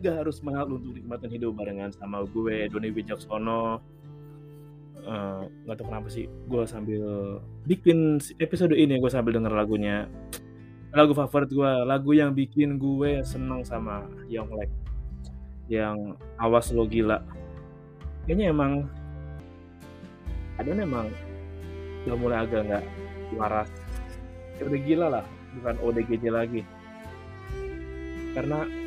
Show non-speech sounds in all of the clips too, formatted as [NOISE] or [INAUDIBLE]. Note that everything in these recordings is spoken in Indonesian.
nggak harus mahal untuk nikmatin hidup barengan sama gue Doni Wijaksono. Eh, nggak tahu kenapa sih gue sambil bikin episode ini gue sambil denger lagunya. Lagu favorit gue lagu yang bikin gue seneng sama Yonglek yang awas lo gila. Kayaknya emang ada emang udah mulai agak nggak waras. Udah gila lah bukan ODGJ lagi. Karena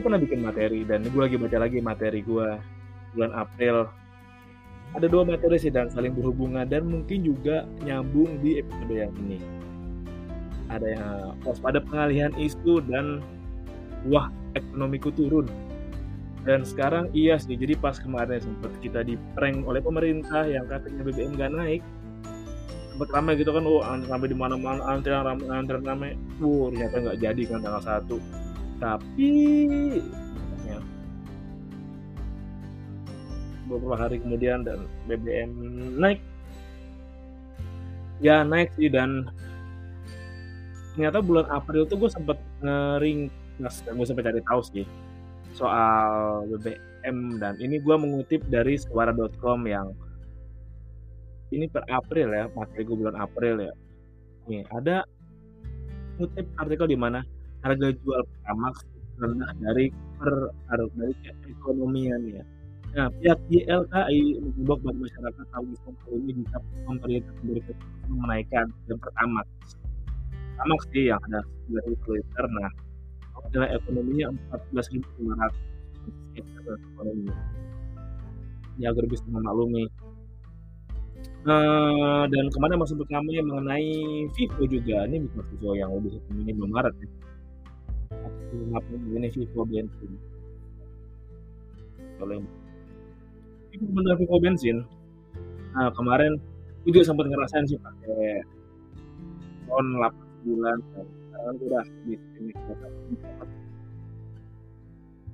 gue pernah bikin materi dan gue lagi baca lagi materi gue bulan April. Ada dua materi sih dan saling berhubungan dan mungkin juga nyambung di episode yang ini. Ada yang waspada pengalihan isu dan wah ekonomiku turun. Dan sekarang iya sih jadi pas kemarin sempat kita di prank oleh pemerintah yang katanya BBM gak naik sempat ramai gitu kan oh sampai di mana mana antrian ramai antrian ramai wow ternyata nggak jadi kan tanggal satu tapi beberapa hari kemudian dan BBM naik. Ya naik sih dan ternyata bulan April tuh gue sempet ngering gue sempet cari tahu sih soal BBM dan ini gue mengutip dari suara.com yang ini per April ya materi gue bulan April ya. Nih ada ngutip artikel di mana harga jual Pertamax rendah dari per dari ekonomian ya Nah, pihak YLKI mengimbau kepada masyarakat tahun kali ini bisa pemerintah kembali menaikkan yang pertama. Pertama sih yang ada 9.000 liter. Nah, adalah ekonominya 14.500 ekonomi. Ya agar bisa memaklumi. Uh, dan kemarin masuk pertama yang mengenai Vivo juga ini bukan Vivo yang lebih ini belum Maret ya. Ini Vivo bensin. Kalau itu bener Vivo bensin. Nah kemarin gue juga sempat ngerasain sih pakai tahun 8 bulan sekarang udah di sini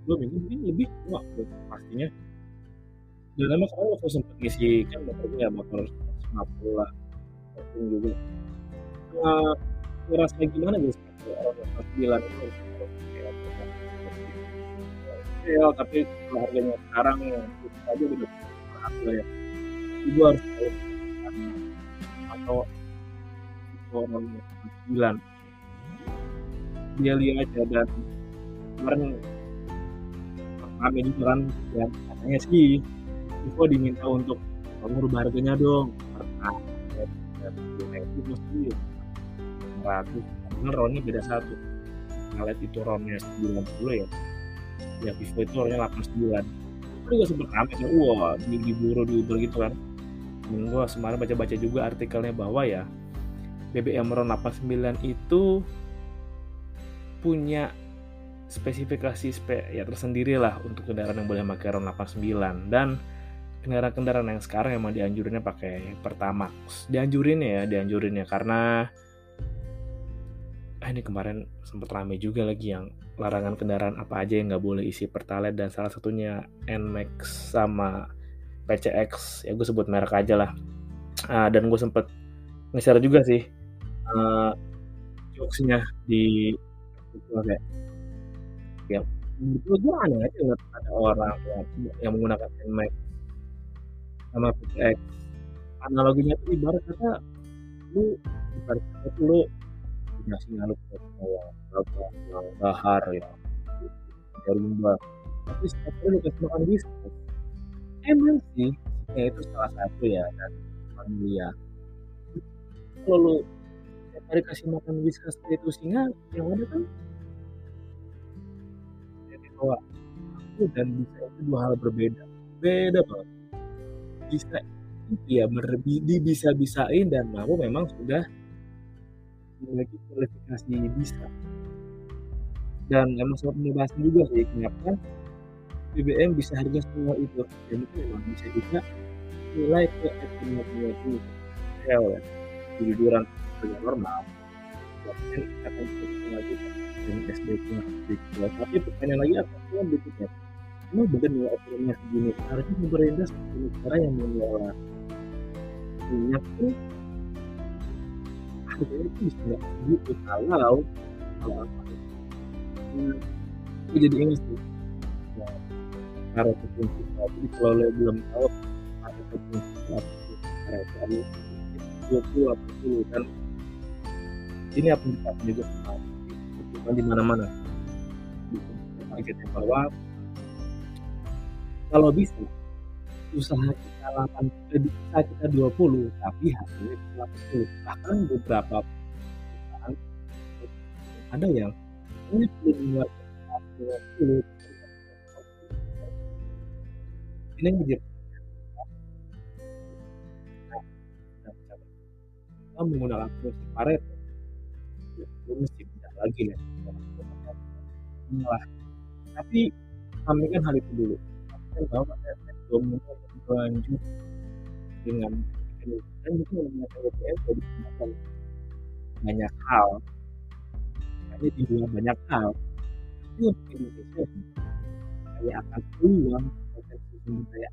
belum ini lebih wah pastinya. Dan emang sekarang waktu sempat ngisi kan motornya ya motor 50 lah mungkin juga. Nah, ngerasain gimana guys? Orang 9 itu ya tapi kalau harganya sekarang itu aja udah berhasil ya. Ibu harus tahu. Atau orang sembilan. Dia lihat aja dan kemarin kami juga kan ya katanya sih Ivo diminta untuk mengubah harganya dong. Karena itu mesti ratus karena ronnya beda satu ngeliat itu ronnya 90 ya ya Vivo itu orangnya 89 itu juga sempet rame kan wah di, diburu diuber gitu kan. Dan gue semalam baca-baca juga artikelnya bahwa ya BBM RON 89 itu punya spesifikasi spe ya tersendiri lah untuk kendaraan yang boleh pakai RON 89 dan kendaraan-kendaraan yang sekarang emang dianjurinnya pakai Pertamax. Dianjurin ya dianjurin ya karena ah ini kemarin sempat rame juga lagi yang larangan kendaraan apa aja yang nggak boleh isi pertalite dan salah satunya Nmax sama PCX ya gue sebut merek aja lah. Uh, dan gue sempet nge-share juga sih uh, di kayak ya menurut gue aneh aja nggak ada orang yang, yang menggunakan Nmax sama PCX analoginya tuh ibarat kata lu ibarat kata lu ngasih ngaluk yang bahar ya. Dari mbak tapi setiap kali lu kasih makan biskuit emang sih ya itu salah satu ya dan familia kalau lu setiap kali kasih makan whiskas itu singa yang ada kan? Jadi bahwa aku dan bisa itu dua hal berbeda. Beda banget. Bisa ya bisa bisain dan aku memang sudah memiliki kualifikasi bisa. Dan emang sempat pembahasan juga sih kenapa BBM bisa harga semua itu? Dan itu memang bisa juga nilai ke ekonomi itu sel ya jujuran harga normal. Dan akan lagi dengan SDK tapi pertanyaan lagi apa? Yang berikutnya. Emang benar nilai ekonominya segini. Harusnya pemerintah sebagai negara yang mengelola minyak tuh harganya itu bisa segitu kalau kalau apa jadi ini sih Pareto Principle. Jadi kalau lo belum tahu Pareto Principle apa itu Pareto adalah 20 80 dan ini apa yang kita juga bukan di mana-mana. Targetnya bahwa kalau bisa usaha kita 8 eh, usaha kita 20 tapi hasilnya 80 bahkan beberapa perusahaan ada yang ini belum 20 ini menjadi kita menggunakan fungsi Pareto itu mesti bisa lagi ya malah tapi sampaikan hal itu dulu. Sampaikan bahwa dengan dan itu menggunakan WPS jadi banyak hal? Hanya di luar banyak hal. Tapi untuk Indonesia saya akan peluang potensi sumber daya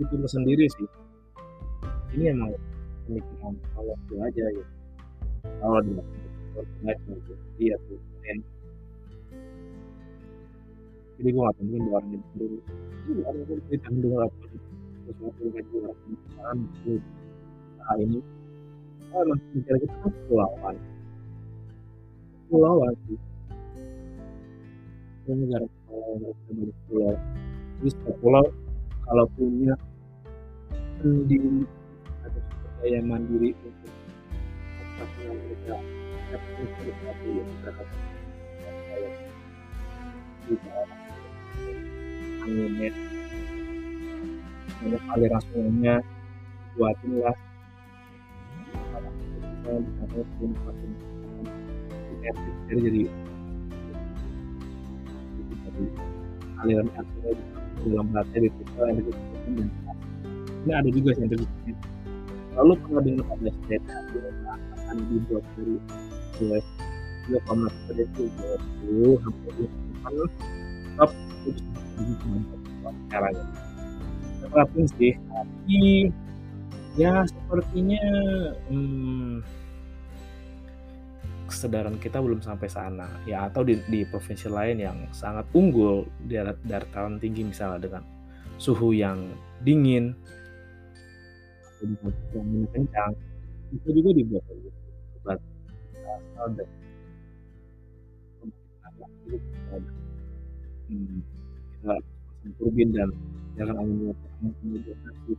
itu sendiri sih. Ini emang pemikiran kalau itu aja ya. Kalau di gitu iya tuh. Yang jadi gue gak penting dua orang itu dulu. Itu yang kita dengar apa sesuatu yang kita lakukan itu usaha ini. Oh emang negara kita kan pulauan pulauan sih. Itu negara kepulauan kita banyak pulau jadi setiap pulau kalau punya sendiri atau daya mandiri untuk operasional mereka tapi itu satu yang mereka. Juga anginnya banyak aliran sungainya buatin lah. Jadi jadi aliran air sungai di dalam di kita ini ada juga yang terjadi lalu pernah dengar ada akan dibuat dari US 3,3 itu itu hampir depan top itu caranya. Terapin sih. Tapi ya sepertinya hmm, kesadaran kita belum sampai sana. Ya atau di, di provinsi lain yang sangat unggul di dataran tinggi misalnya dengan suhu yang dingin. Yang kencang. Itu juga dibuat obat. Hmm, pasang turbin dan jangan angin kemudian itu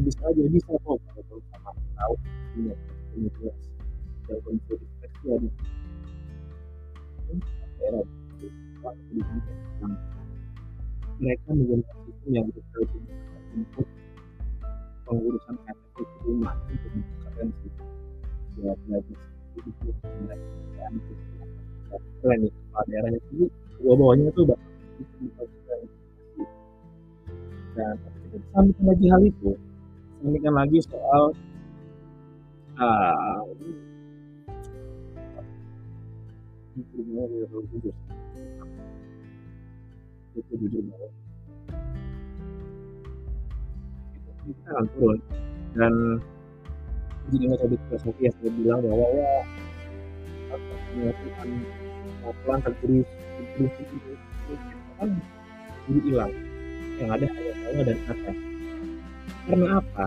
bisa aja bisa kok. Kalau sama tahu punya punya dan kondisi mereka menggunakan sistem yang betul untuk pengurusan di rumah untuk karensi ya belajar keren daerahnya itu dua bawahnya itu dan sampaikan lagi hal itu sampaikan lagi soal turun dan jadi metode filosofi yang saya bilang bahwa ya melakukan pelan tertulis tertulis itu kan jadi hilang yang ada hanya bawah dan atas karena apa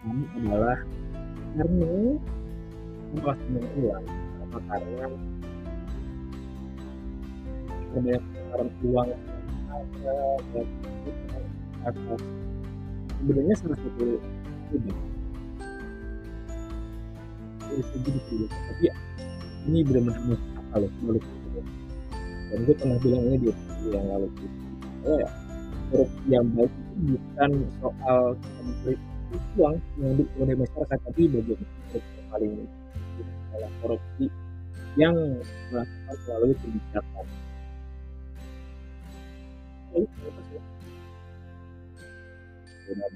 ini adalah karena pas mengulang apa karena banyak orang uang atas sebenarnya salah satu itu itu gitu tapi ya ini benar-benar masuk loh gue dan gue pernah bilang ini di yang lalu gitu. Oh ya korupsi yang baik itu bukan soal memberi uang yang oleh masyarakat tapi bagaimana korupsi yang paling adalah korupsi yang melakukan melalui kebijakan dan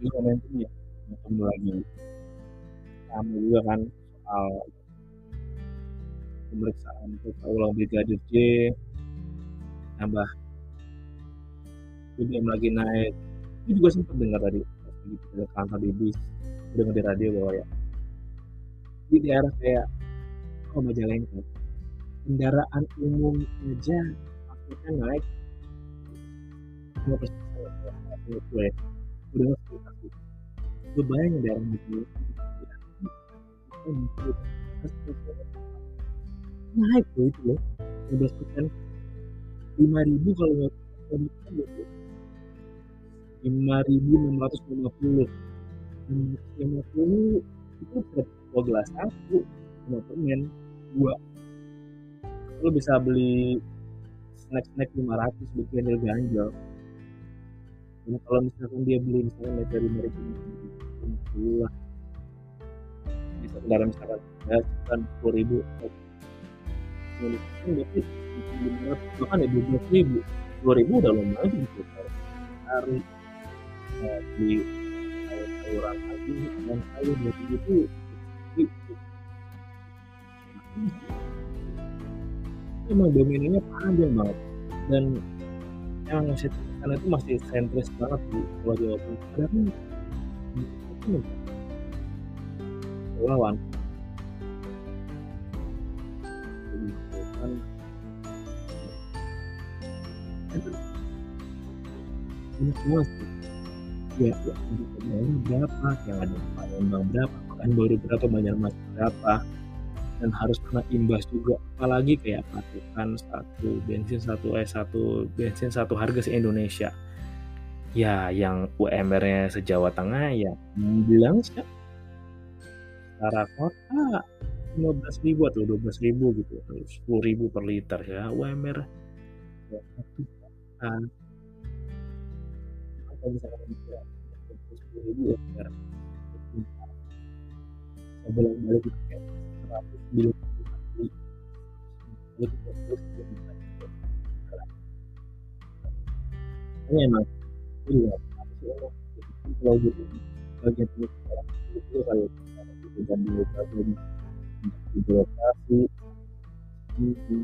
ini momentum ya ketemu lagi. Kamu juga kan soal pemeriksaan untuk ulang brigadir J tambah BBM lagi naik. Itu juga sempat dengar tadi ke kantor di bis dengar di radio bahwa ya di daerah kayak oh Majalengka kendaraan umum aja maksudnya naik 15 persen gue udah ekspektasi gue bayangin daerah itu naik tuh itu loh 15 persen lima ribu kalau nggak lima ribu enam ratus lima puluh lima puluh itu dua gelas satu lima permen dua lo bisa beli snack snack lima ratus bikin dia ganjel dan kalau misalkan dia beli misalnya dari ribu lima puluh lah bisa kendaraan misalkan ya kan sepuluh ribu. Kan berarti bahkan ya dua belas ribu. dua ribu udah lumayan gitu hari di sayur-sayuran lagi dan sayur dari itu emang dominannya panjang banget. Dan yang ngasih karena itu masih sentris banget di Pulau Jawa itu lawan kan ini semua sih. Ya, ya berapa yang ada Palembang berapa bahkan baru berapa Banjarmasin berapa dan harus kena imbas juga. Apalagi kayak patokan satu bensin satu eh satu bensin satu harga se Indonesia. Ya yang UMR-nya sejawa Tengah ya bilang sih secara kota 15 ribu atau 12 ribu gitu 10 ribu per liter ya UMR ya, kan kalau misalkan bisa 10 ribu ya sekarang saya bolak balik kayak 100 bilik kali itu terus ini emang kalau gitu bagian itu kayak itu dan di bagian birokrasi ini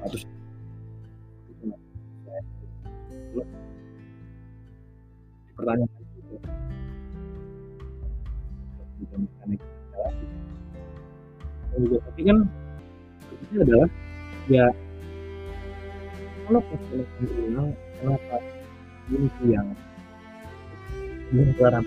harus dipertanyakan juga juga tapi kan itu adalah ya kalau pas ulang kenapa ini yang belum sekarang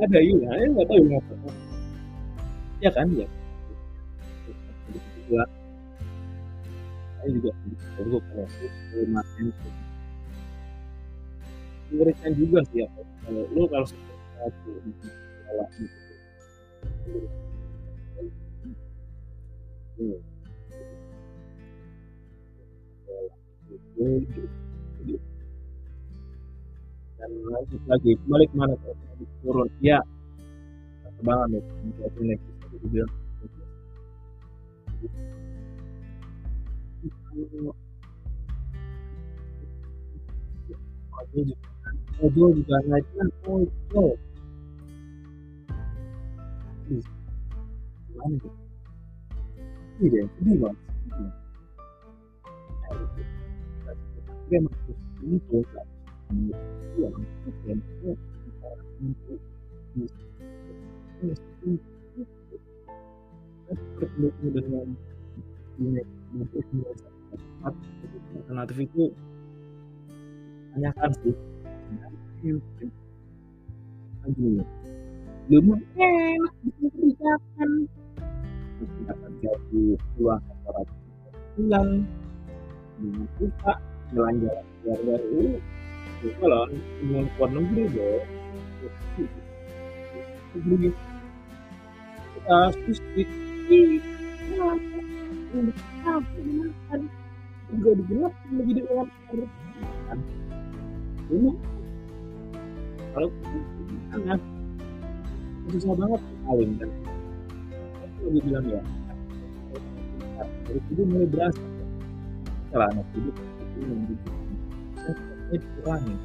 ada juga ya nggak tahu. Ngapa ya kan ya juga saya juga makin mengerikan juga sih ya kalau kalau satu salah gitu. Hmm. Dan lanjut lagi kembali ke mana tuh turun ya kebangan nih naik itu bilang Ojo juga naik kan ojo dia itu bertemu dengan alternatif itu tanyakan sih belum enak bikin kebijakan kebijakan jadi peluang pulang dengan suka jalan-jalan keluar dari itu loh dengan luar negeri kita fisik juga digenap menjadi orang ini kalau kan susah banget kawin kan lagi bilang ya? Dari itu mulai berasa. Kalau anak hidup yang dikurangi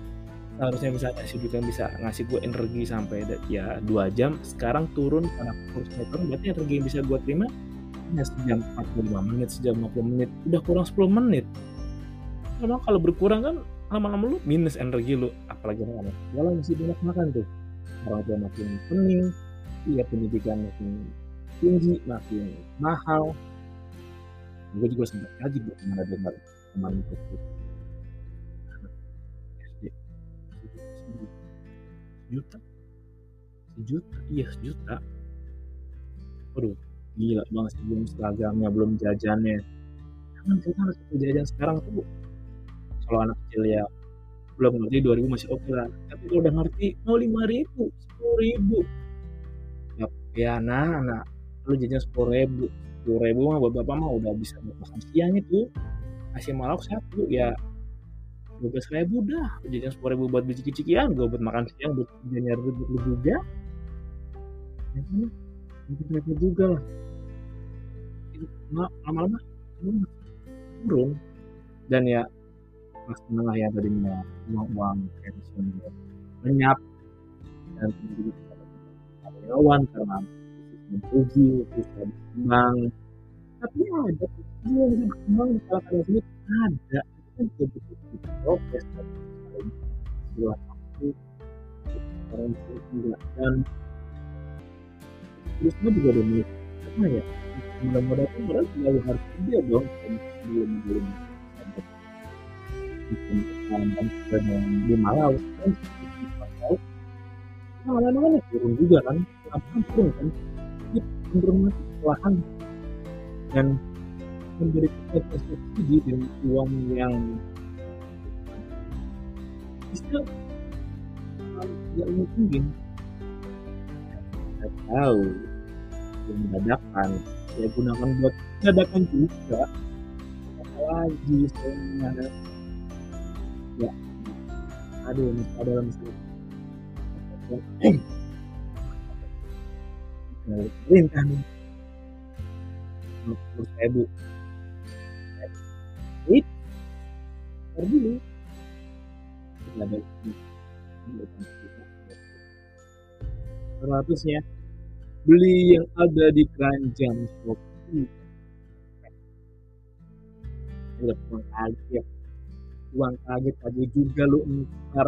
seharusnya misalnya si yang bisa ngasih gue energi sampai ya dua jam sekarang turun karena kursnya turun berarti energi yang bisa gue terima hanya sejam 45 menit sejam 50 menit udah kurang 10 menit. Karena kalau berkurang kan lama-lama lu minus energi lu apalagi anak kalau masih banyak makan tuh. Orang tua makin pening iya pendidikan makin tinggi makin mahal. Gue juga sempat kaget ke mana dengar teman itu sejuta? Iya sejuta. Waduh gila banget sih belum seragamnya belum jajannya. Kan kita harus jajan sekarang tuh? Kalau anak kecil ya belum ngerti 2000 masih oke lah. Tapi kalau udah ngerti mau oh, ribu sepuluh ribu. Ya, ya nah anak lu jajan sepuluh ribu. Sepuluh ribu mah buat bapak mah udah bisa makan siang itu kasih malak satu ya dua belas ribu dah. Jajan sepuluh ribu buat biji cikian gue buat makan siang buat jajan buat lu juga. Ya kan? Itu juga lah. Lama-lama turun. Dan ya kelas menengah yang tadinya uang uang pensiun lenyap. Dan kemudian karyawan karena memuji terus berkembang. Tapi ada yang berkembang di satu sini ada kan orang terusnya juga ada apa ya? Mudah-mudahan mereka selalu harus dia dong sebelum belum bikin pengalaman dan yang di Malau kan? Malau lama-lama kan turun juga kan? Apa turun kan? Cenderung perlahan. Dan memberi subsidi dan uang yang bisa tidak mungkin saya tahu yang mendadakan saya gunakan buat dadakan juga. Apa lagi saya ya ada dalam perintah nih menurut saya bu it dulu. Ada seratusnya beli yang ada di keranjang Shopee. Udah uang kaget uang kaget aja juga lu ntar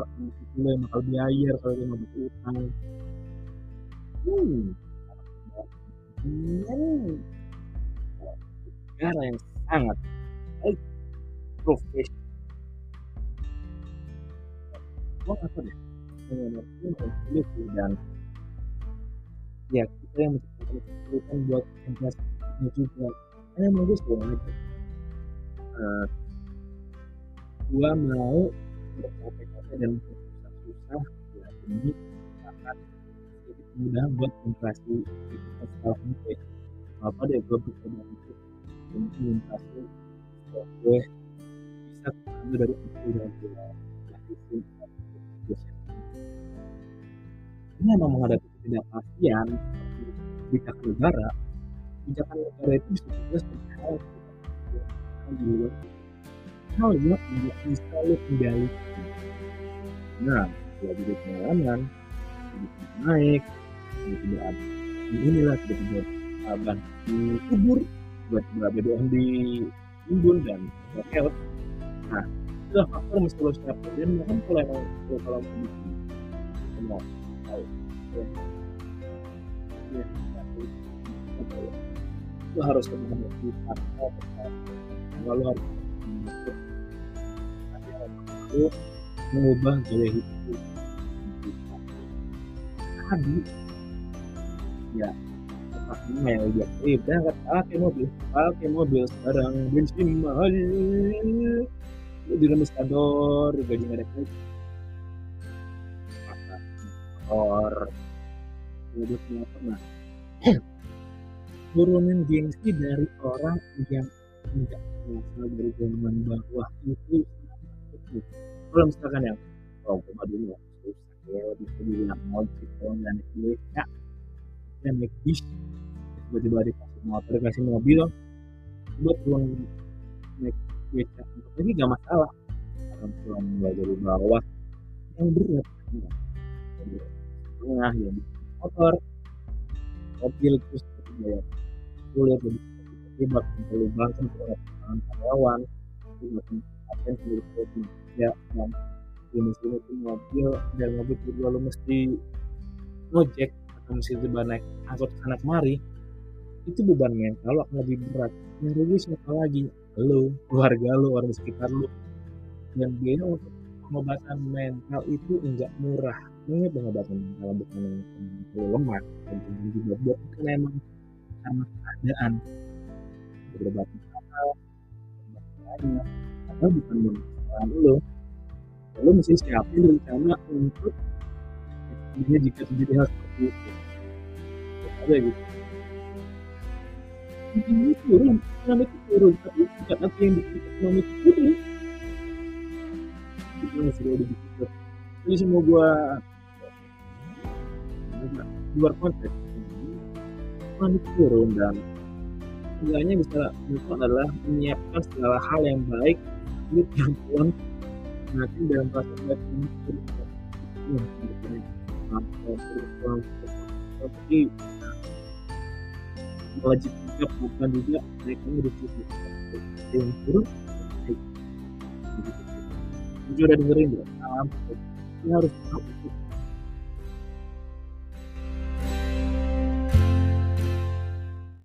lo yang bakal biaya kalau dia mau utang. Hmm. Negara yang sangat baik deh dan ya kita yang menciptakan buat juga. Gue selalu aja uh, gua mau berkata-kata dan ya ini akan sedikit mudah buat investasi di skala mungkin apa deh gue untuk gue ambil dari ini memang menghadapi ketidakpastian kebijakan negara kebijakan negara itu bisa juga seperti hal di luar. Hal yang tidak bisa lo kendalikan nah kalau jadi pengalaman naik tiba-tiba ada inilah tiba-tiba abang di kubur tiba-tiba BBM di timbun dan health nah. Itu faktor mesti lo siapkan dan kan kalau emang kalau kondisi semua tahu. Ya itu harus benar-benar dipantau lalu harus lalu mengubah gaya hidup. Tadi ya pakai ya biar eh, berangkat pakai mobil pakai mobil sekarang bensin mahal di remis kantor gaji nggak gaji motor udah punya pernah [COUGHS] turunin gengsi dari orang yang enggak berasal dari zaman bawah itu. Kalau misalkan yang oh gue mah dulu susah ya bisa dibilang ojek kalau nggak naik beca dan naik bis tiba-tiba dikasih motor dikasih mobil gue turun naik beca ini gak masalah. Tua nggak dari bawah yang berat. Jadi tengah ya motor mobil terus bayar kulit jadi tiba perlu bantu karyawan apa yang seluruh ya dan ini sini tuh mobil dan mobil kedua lo mesti ngojek atau mesti coba naik angkot sana kemari. Itu beban mental lo akan lebih berat. Yang rugi siapa lagi lo keluarga lo orang sekitar lo dan biaya untuk pengobatan mental itu enggak murah. Ini pengobatan mental bukan yang lemah? Dan juga buat karena emang karena keadaan. Berobat mental banyak. Atau bukan mental lo lo mesti siapin rencana untuk ini jika terjadi hal seperti itu. Ada gitu ini turun ekonomi itu turun tapi tidak nanti yang bikin ekonomi itu turun itu yang sudah dibikin jadi semua gua luar konteks ekonomi turun dan sebenarnya bisa itu adalah menyiapkan segala hal yang baik untuk perempuan nanti dalam proses baik ini tapi wajib juga bukan juga mereka berdiskusi yang turun ini udah dengerin ya. Salam ini harus tahu